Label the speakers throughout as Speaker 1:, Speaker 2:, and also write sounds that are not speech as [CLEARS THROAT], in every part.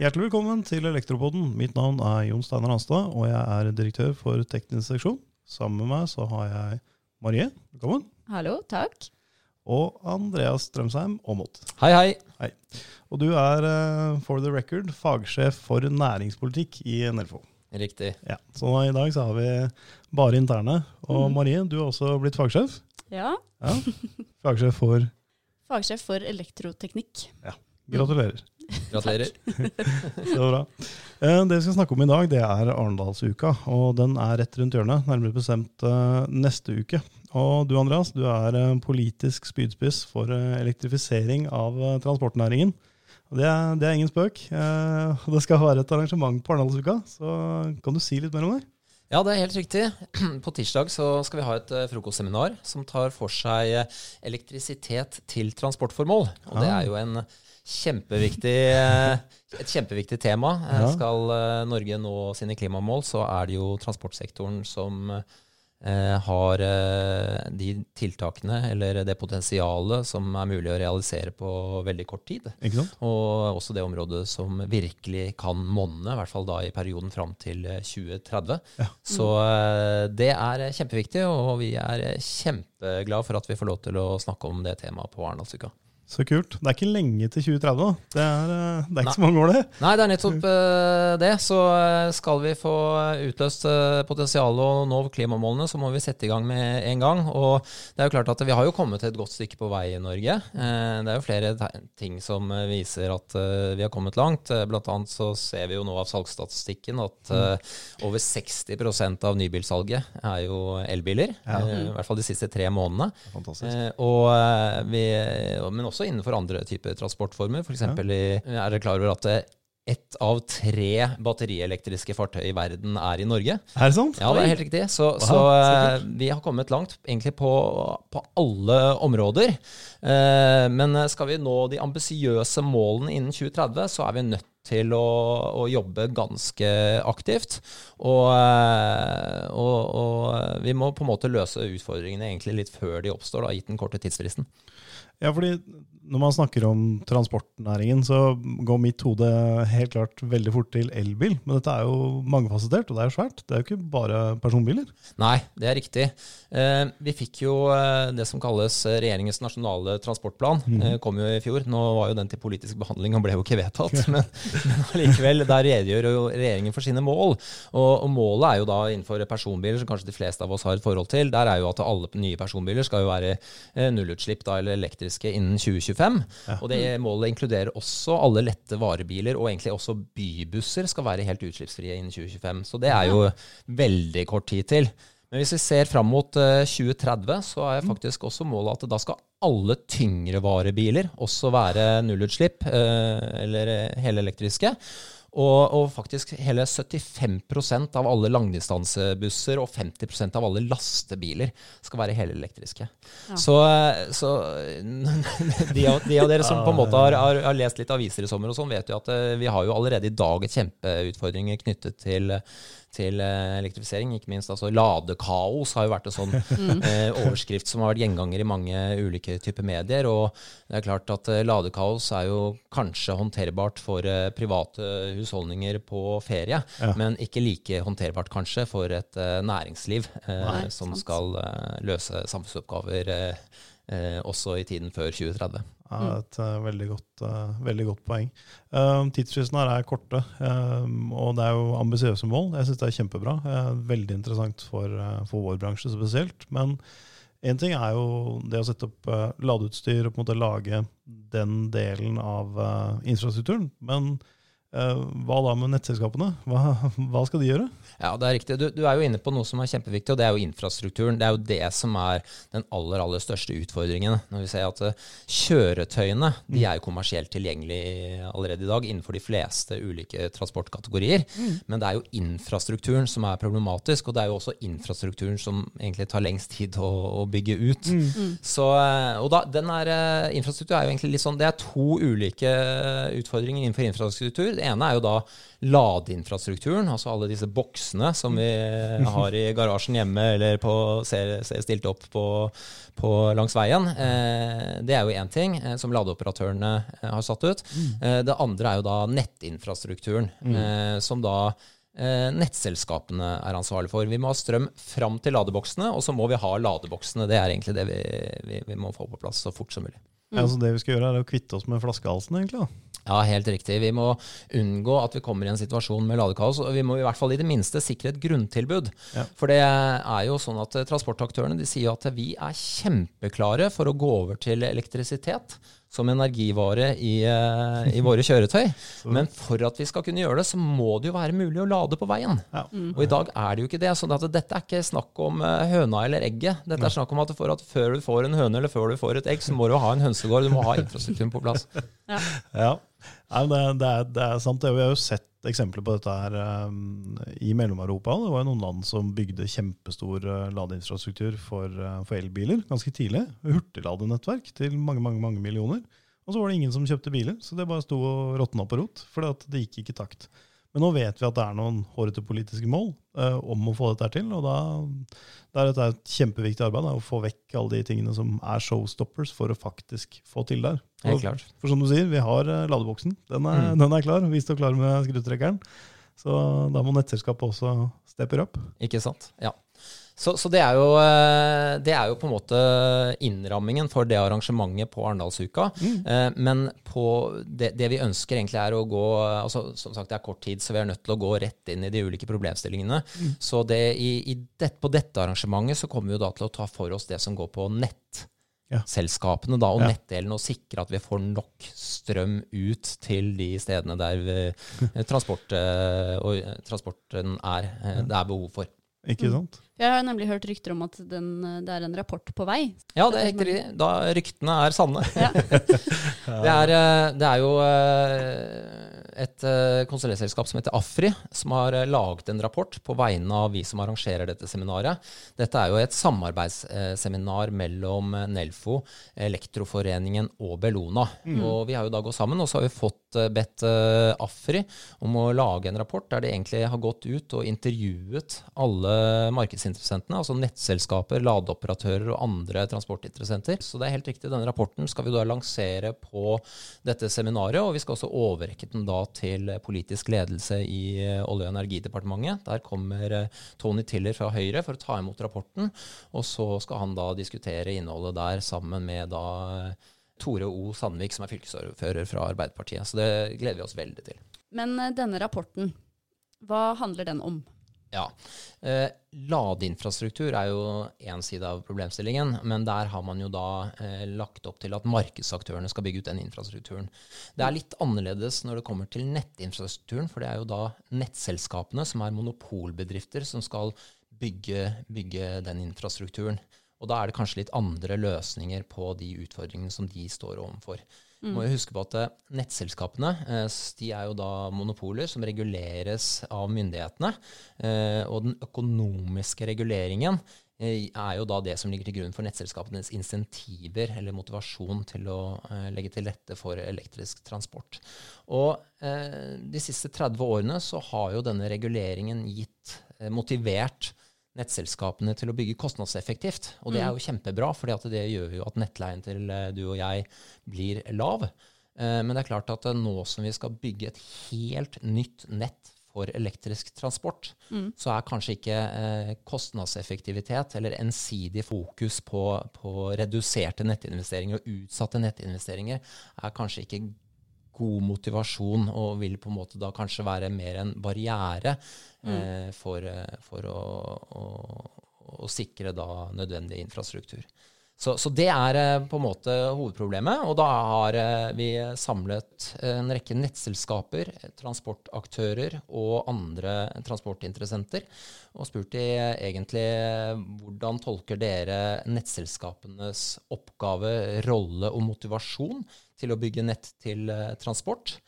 Speaker 1: Hjertelig velkommen til Elektropoden. Mitt navn er Jon Steinar Hanstad, og jeg er direktør for teknisk seksjon. Sammen med meg så har jeg Marie, velkommen,
Speaker 2: Hallo, takk.
Speaker 1: og Andreas Strømsheim Aamodt.
Speaker 3: Hei, hei.
Speaker 1: Og du er, eh, for the record, fagsjef for næringspolitikk i Nelfo.
Speaker 3: Riktig.
Speaker 1: Ja, så i dag så har vi bare interne. Og Marie, du har også blitt fagsjef.
Speaker 2: Ja,
Speaker 1: Ja. Fagsjef for
Speaker 2: fagsjef for elektroteknikk. Ja.
Speaker 1: Gratulerer. [LAUGHS]
Speaker 3: Gratulerer. [LAUGHS]
Speaker 1: Det var bra. Eh, Det vi skal snakke om i dag, det er Arendalsuka. Og den er rett rundt hjørnet, nærmere bestemt eh, neste uke. Og du Andreas, du er eh, politisk spydspiss for elektrifisering av transportnæringen. Det er, det er ingen spøk. Eh, [LAUGHS] Det skal være et arrangement på Arendalsuka, så kan du si litt mer om det?
Speaker 3: Ja, det er helt riktig. [CLEARS THROAT] På tirsdag så skal vi ha et eh, frokostseminar som tar for seg eh, elektrisitet til transportformål. Og det
Speaker 1: Ah.
Speaker 3: er jo en kjempeviktig, eh, et kjempeviktig tema. Skal Norge nå sine klimamål, så er det jo transportsektoren som har eh, de tiltakene, eller det potensialet, som er mulig å realisere på veldig kort tid. Og også det området som virkelig kan monne, i hvert fall da i perioden fram til eh, 2030.
Speaker 1: Ja.
Speaker 3: Så eh, det er kjempeviktig, og vi er kjempeglade for at vi får lov til å snakke om det temaet på Arendalsuka.
Speaker 1: Så kult. Det er ikke lenge til 2030, da. Det er, eh, det er ikke så mange år, det.
Speaker 3: Nei, det er nettopp eh, det. Så eh, skal vi få utløst eh, potensialet og nå klimamålene, så må vi sette i gang med en gang. Og det er jo klart at vi har jo kommet et godt stykke på vei i Norge. Det er jo flere ting som viser at vi har kommet langt. Blant annet så ser vi jo nå av salgsstatistikken at eh, over 60% av nybilsalget er jo elbiler.
Speaker 1: Ja.
Speaker 3: I hvert fall de siste tre månedene.
Speaker 1: Fantastisk.
Speaker 3: Og vi, men også innenfor andre typer transportformer. For eksempel i, er dere klar over at ett av tre batterielektriske fartøy i verden er i Norge?
Speaker 1: Er det sant?
Speaker 3: Ja, det er helt riktig. Så,
Speaker 1: Wow,
Speaker 3: så eh, vi har kommet langt egentlig på, på alle områder. Eh, men skal vi nå de ambisiøse målene innen 2030, så er vi nødt til å, å jobbe ganske aktivt. Og, eh, og, og vi må på en måte løse utfordringene egentlig litt før de oppstår, da, gitt den korte tidsfristen.
Speaker 1: Ja, fordi når man snakker om transportnæringen, så går mitt hode helt klart veldig fort til elbil. Men dette er jo mangefasettert, og det er jo svært. Det er jo ikke bare personbiler.
Speaker 3: Nei, det er riktig. Eh, vi fikk jo eh, det som kalles eh, regjeringens nasjonale transportplan. Mm. kom jo i fjor. Nå var jo den til politisk behandling og ble jo ikke vedtatt. [LAUGHS] Men, men allikevel, der redegjør jo regjeringen for sine mål. Og, og målet er jo da innenfor personbiler, som kanskje de fleste av oss har et forhold til. Der er jo at alle nye personbiler skal jo være nullutslipp da, eller elektriske innen 2025. Og det målet inkluderer også alle lette varebiler, og egentlig også bybusser skal være helt utslippsfrie innen 2025. Så det er jo veldig kort tid til. Men hvis vi ser fram mot eh, 2030, så er faktisk også målet at da skal alle tyngre varebiler også være nullutslipp, eh, eller hele helelektriske. Og, og faktisk hele 75% av alle langdistansebusser og 50% av alle lastebiler skal være helelektriske.
Speaker 2: Ja.
Speaker 3: Så, eh, så [LAUGHS] de, av, de av dere som på en måte har, har, har lest litt aviser i sommer, og sånn, vet jo at eh, vi har jo allerede i dag kjempeutfordringer knyttet til til eh, elektrifisering, ikke minst altså ladekaos har jo vært en sånn [LAUGHS] eh, overskrift som har vært gjenganger i mange ulike typer medier. Og det er klart at eh, ladekaos er jo kanskje håndterbart for eh, private husholdninger på ferie,
Speaker 1: Ja.
Speaker 3: men ikke like håndterbart kanskje for et uh, næringsliv eh,
Speaker 2: Nei,
Speaker 3: som
Speaker 2: sant.
Speaker 3: skal eh, løse samfunnsoppgaver også i tiden før 2030.
Speaker 1: Ja, et eh, veldig, godt, veldig godt poeng. Uh, Tidsfristene her er korte, og det er jo ambisiøse mål. Jeg syns det er kjempebra. Veldig interessant for, for vår bransje spesielt. Men én ting er jo det å sette opp uh, ladeutstyr og på en måte lage den delen av uh, infrastrukturen. Men hva da med nettselskapene? Hva, [LAUGHS] hva skal de gjøre?
Speaker 3: Ja, det er riktig. Du, du er jo inne på noe som er kjempeviktig, og det er jo infrastrukturen. Det er jo det som er den aller, aller største utfordringen. Når vi ser at eh, kjøretøyene de er jo kommersielt tilgjengelige allerede i dag innenfor de fleste ulike transportkategorier. Men det er jo infrastrukturen som er problematisk, og det er jo også infrastrukturen som egentlig tar lengst tid å, å bygge ut. Så, eh, og da, den er, eh, infrastruktur er jo egentlig litt sånn Det er to ulike utfordringer innenfor infrastruktur. Det ene er jo da ladeinfrastrukturen, altså alle disse boksene som vi [LAUGHS] har i garasjen hjemme eller på, ser, ser stilt opp på, på langs veien. Eh, det er jo én ting eh, som ladeoperatørene eh, har satt ut. Eh, det andre er jo da nettinfrastrukturen, eh, som da eh, nettselskapene er ansvarlig for. Vi må ha strøm fram til ladeboksene, og så må vi ha ladeboksene. Det er egentlig det vi, vi, vi må få på plass så fort som mulig.
Speaker 1: Ja, så det vi skal gjøre, er å kvitte oss med flaskehalsen, egentlig. da.
Speaker 3: Ja, helt riktig. Vi må unngå at vi kommer i en situasjon med ladekaos. og Vi må i hvert fall i det minste sikre et grunntilbud.
Speaker 1: Ja.
Speaker 3: For det er jo sånn at eh, transportaktørene de sier at vi er kjempeklare for å gå over til elektrisitet som energivare i, eh, i våre [LAUGHS] kjøretøy. Men for at vi skal kunne gjøre det, så må det jo være mulig å lade på veien.
Speaker 1: Ja.
Speaker 3: Og i dag er det jo ikke det. Så dette er ikke snakk om eh, høna eller egget. Dette er snakk om at, for at før du får en høne eller før du får et egg, så må du ha en hønsegård. Du må ha infrastrukturen på plass.
Speaker 1: Ja. Ja, Nei, det, det, er, det er sant. Vi har jo sett eksempler på dette her um, i Mellom-Europa. Det var jo noen land som bygde kjempestor uh, ladeinfrastruktur for, uh, for elbiler ganske tidlig. Hurtigladenettverk til mange mange, mange millioner. Og så var det ingen som kjøpte biler, så det bare sto og råtna på rot. For det gikk ikke i takt. Men nå vet vi at det er noen hårete politiske mål uh, om å få dette til. Og da, da er et kjempeviktig arbeid, da, å få vekk alle de tingene som er showstoppers, for å faktisk få til der.
Speaker 3: Helt klart.
Speaker 1: for som du sier, vi har eh, ladeboksen. Den er,
Speaker 3: Mm.
Speaker 1: den er klar. Vi står klar med skrutrekkeren. Så da må nettselskapet også steppe opp.
Speaker 3: Ikke sant? Ja. Så, så det, er jo, eh, det er jo på en måte innrammingen for det arrangementet på Arendalsuka. Mm. Men på det, det vi ønsker egentlig er å gå altså Som sagt, det er kort tid, så vi er nødt til å gå rett inn i de ulike problemstillingene. Så det, i, i det, på dette arrangementet så kommer vi jo da til å ta for oss det som går på nett.
Speaker 1: Ja.
Speaker 3: Selskapene da, og
Speaker 1: Ja.
Speaker 3: nettdelen, og sikre at vi får nok strøm ut til de stedene der vi, transport, eh, og, eh, transporten er, eh, det er behov for.
Speaker 1: Ikke sant?
Speaker 2: Jeg har nemlig hørt rykter om at den, det er en rapport på vei.
Speaker 3: Ja, det er helt riktig. Da ryktene er sanne.
Speaker 2: Ja. [LAUGHS]
Speaker 3: Det er, eh, det er jo eh, et eh, konsulentselskap som heter Afri, som har eh, laget en rapport på vegne av vi som arrangerer dette seminaret. Dette er jo et samarbeidsseminar mellom eh, Nelfo, Elektroforeningen og Bellona. Og vi har jo da gått sammen, og så har vi fått eh, bedt eh, Afri om å lage en rapport der de egentlig har gått ut og intervjuet alle markedsinteressentene, altså nettselskaper, ladeoperatører og andre transportinteressenter. Så det er helt riktig, denne rapporten skal vi da lansere på dette seminaret, og vi skal også overrekke den da til politisk ledelse i eh, Olje- og energidepartementet. Der kommer eh, Tony Tiller fra Høyre for å ta imot rapporten, og så skal han da diskutere innholdet der sammen med da eh, Tore O. Sandvik, som er fylkesordfører fra Arbeiderpartiet. Så det gleder vi oss veldig til.
Speaker 2: Men denne rapporten, hva handler den om?
Speaker 3: Ja. Eh, ladeinfrastruktur er jo én side av problemstillingen, men der har man jo da eh, lagt opp til at markedsaktørene skal bygge ut den infrastrukturen. Det er litt annerledes når det kommer til nettinfrastrukturen, for det er jo da nettselskapene som er monopolbedrifter som skal bygge, bygge den infrastrukturen. Og da er det kanskje litt andre løsninger på de utfordringene som de står overfor. Må jo huske på at eh, Nettselskapene eh, de er jo da monopoler som reguleres av myndighetene. eh, Og den økonomiske reguleringen er jo da det som ligger til grunn for nettselskapenes insentiver eller motivasjon til å legge til rette for elektrisk transport. Og de siste 30 årene så har jo denne reguleringen gitt, motivert nettselskapene til å bygge kostnadseffektivt. Og det er jo kjempebra, for det gjør jo at nettleien til eh, du og jeg blir lav. Eh, Men det er klart at eh, nå som vi skal bygge et helt nytt nett for elektrisk transport, så er kanskje ikke eh, kostnadseffektivitet eller ensidig fokus på, på reduserte nettinvesteringer og utsatte nettinvesteringer er kanskje ikke god motivasjon og vil på en måte da kanskje være mer en barriere eh, for, eh, for å, å, å sikre da nødvendig infrastruktur. Så, så det er eh, på en måte hovedproblemet. Og da har eh, vi samlet en rekke nettselskaper, transportaktører og andre transportinteressenter og spurt de eh, egentlig eh, hvordan tolker dere nettselskapenes oppgave, rolle og motivasjon til å bygge nett til eh, transport.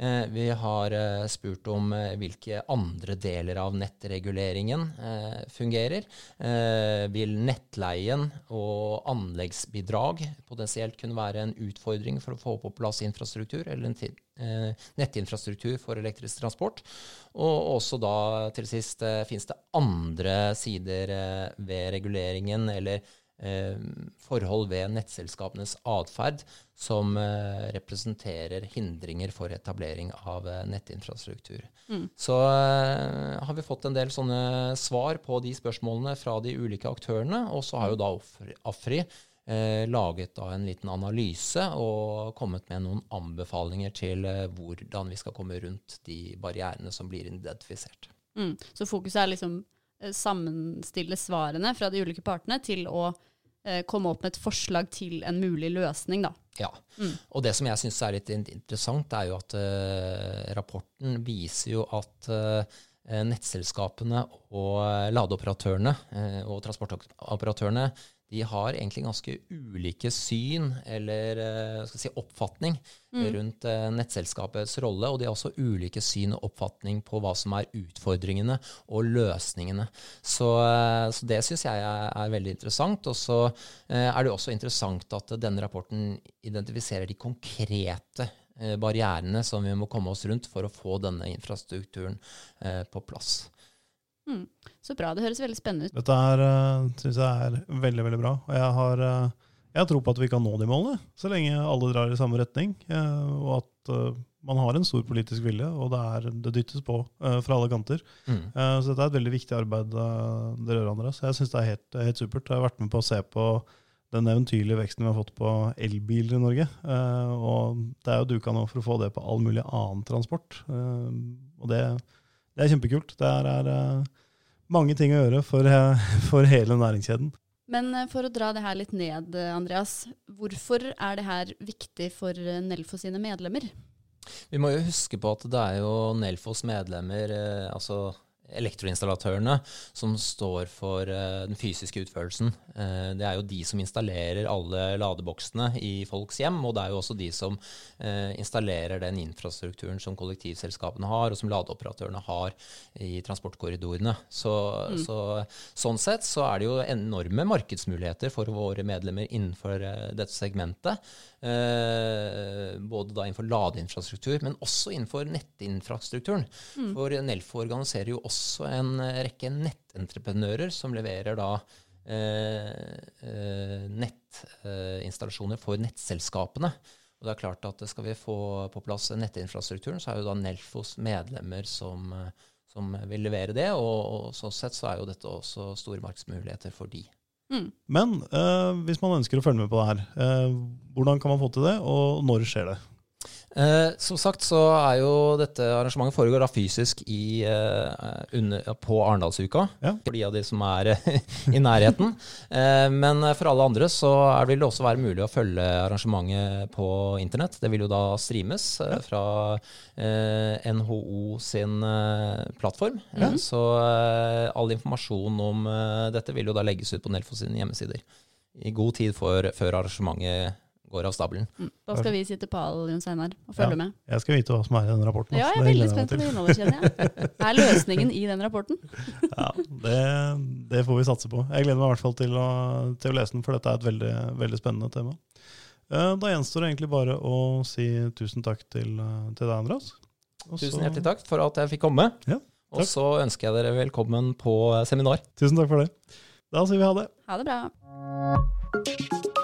Speaker 3: Eh, vi har eh, spurt om eh, hvilke andre deler av nettreguleringen fungerer. Vil nettleien og anleggsbidrag potensielt kunne være en utfordring for å få på plass infrastruktur, eller en nettinfrastruktur for elektrisk transport? Og også da til sist, finnes det andre sider ved reguleringen eller forhold ved nettselskapenes atferd som eh, representerer hindringer for etablering av eh, nettinfrastruktur. Mm. Så har vi fått en del sånne svar på de spørsmålene fra de ulike aktørene. Og så har jo da Afri eh, laget da en liten analyse og kommet med noen anbefalinger til eh, hvordan vi skal komme rundt de barrierene som blir identifisert.
Speaker 2: Mm. Så fokuset er liksom sammenstille svarene fra de ulike partene til å Eh, komme opp med et forslag til en mulig løsning. Da.
Speaker 3: Ja, mm. og det som jeg syns er litt interessant, er jo at uh, rapporten viser jo at uh, nettselskapene og ladeoperatørene uh, og transportoperatørene de har egentlig ganske ulike syn eller uh, si, oppfatning mm. rundt uh, nettselskapets rolle. Og de har også ulike syn og oppfatning på hva som er utfordringene og løsningene. Så, uh, så det syns jeg er, er, veldig interessant. Og så er det også interessant at denne rapporten identifiserer de konkrete barrierene som vi må komme oss rundt for å få denne infrastrukturen på plass.
Speaker 2: Mm. Så bra. Det høres veldig spennende ut.
Speaker 1: Dette er, uh, synes jeg er veldig veldig bra. Og jeg har, uh, jeg har tro på at vi kan nå de målene, så lenge alle drar i samme retning. Uh, og at man har en stor politisk vilje, og det, er, det dyttes på fra alle kanter. Mm. så dette er et veldig viktig arbeid dere gjør, Andreas. Jeg syns det er helt, helt, supert. Jeg har vært med på å se på den eventyrlige veksten vi har fått på elbiler i Norge. og det er jo duka nå for å få det på all mulig annen transport. og det, det er kjempekult. Det er, er mange ting å gjøre for, eh, [LAUGHS] for hele næringskjeden.
Speaker 2: Men eh, for å dra det her litt ned, eh, Andreas. Hvorfor er det her viktig for Nelfo sine medlemmer?
Speaker 3: Vi må jo huske på at det er jo Nelfos medlemmer, altså elektroinstallatørene som står for uh, den fysiske utførelsen. Uh, det er jo de som installerer alle ladeboksene i folks hjem, og det er jo også de som uh, installerer den infrastrukturen som kollektivselskapene har, og som ladeoperatørene har i transportkorridorene. Så, mm. så, sånn sett så er det jo enorme markedsmuligheter for våre medlemmer innenfor dette segmentet. Både da innenfor ladeinfrastruktur, men også innenfor nettinfrastrukturen. Mm. For Nelfo organiserer jo også også en rekke nettentreprenører som leverer da eh, eh, nettinstallasjoner for nettselskapene. Og det er klart at Skal vi få på plass nettinfrastrukturen, så er jo da Nelfos medlemmer som, som vil levere det. Og, og sånn sett så er jo dette også store markedsmuligheter for de.
Speaker 1: Mm. Men eh, hvis man ønsker å følge med på det her, eh, hvordan kan man få til det, og når skjer det?
Speaker 3: Eh, som sagt så er jo dette arrangementet foregår da fysisk i, eh, under, på Arendalsuka. Ja. For de av de som er [LAUGHS] i nærheten. Eh, men for alle andre så vil det også være mulig å følge arrangementet på internett. Det vil jo da streames eh, fra eh, NHO sin eh, plattform. Ja. Så all informasjon om dette vil jo da legges ut på Nelfo sine hjemmesider i god tid for, før arrangementet går av stabelen. Mm.
Speaker 2: Da skal vi sitte pal Jon Steinar, og følge ja, med.
Speaker 1: Jeg skal vite hva som er i den rapporten.
Speaker 2: Ja, jeg er veldig spent på det innholdet, kjenner jeg. [LAUGHS] Er løsningen i den rapporten? [LAUGHS]
Speaker 1: ja, det, det, får vi satse på. Jeg gleder meg i hvert fall til å, til å lese den, for dette er et veldig, veldig spennende tema. Eh, da gjenstår det egentlig bare å si tusen takk til, til deg, Andreas.
Speaker 3: Også... Tusen hjertelig takk for at jeg fikk komme. Ja, og så ønsker jeg dere velkommen på seminar.
Speaker 1: Tusen takk for det. Da sier vi ha det.
Speaker 2: Ha det bra.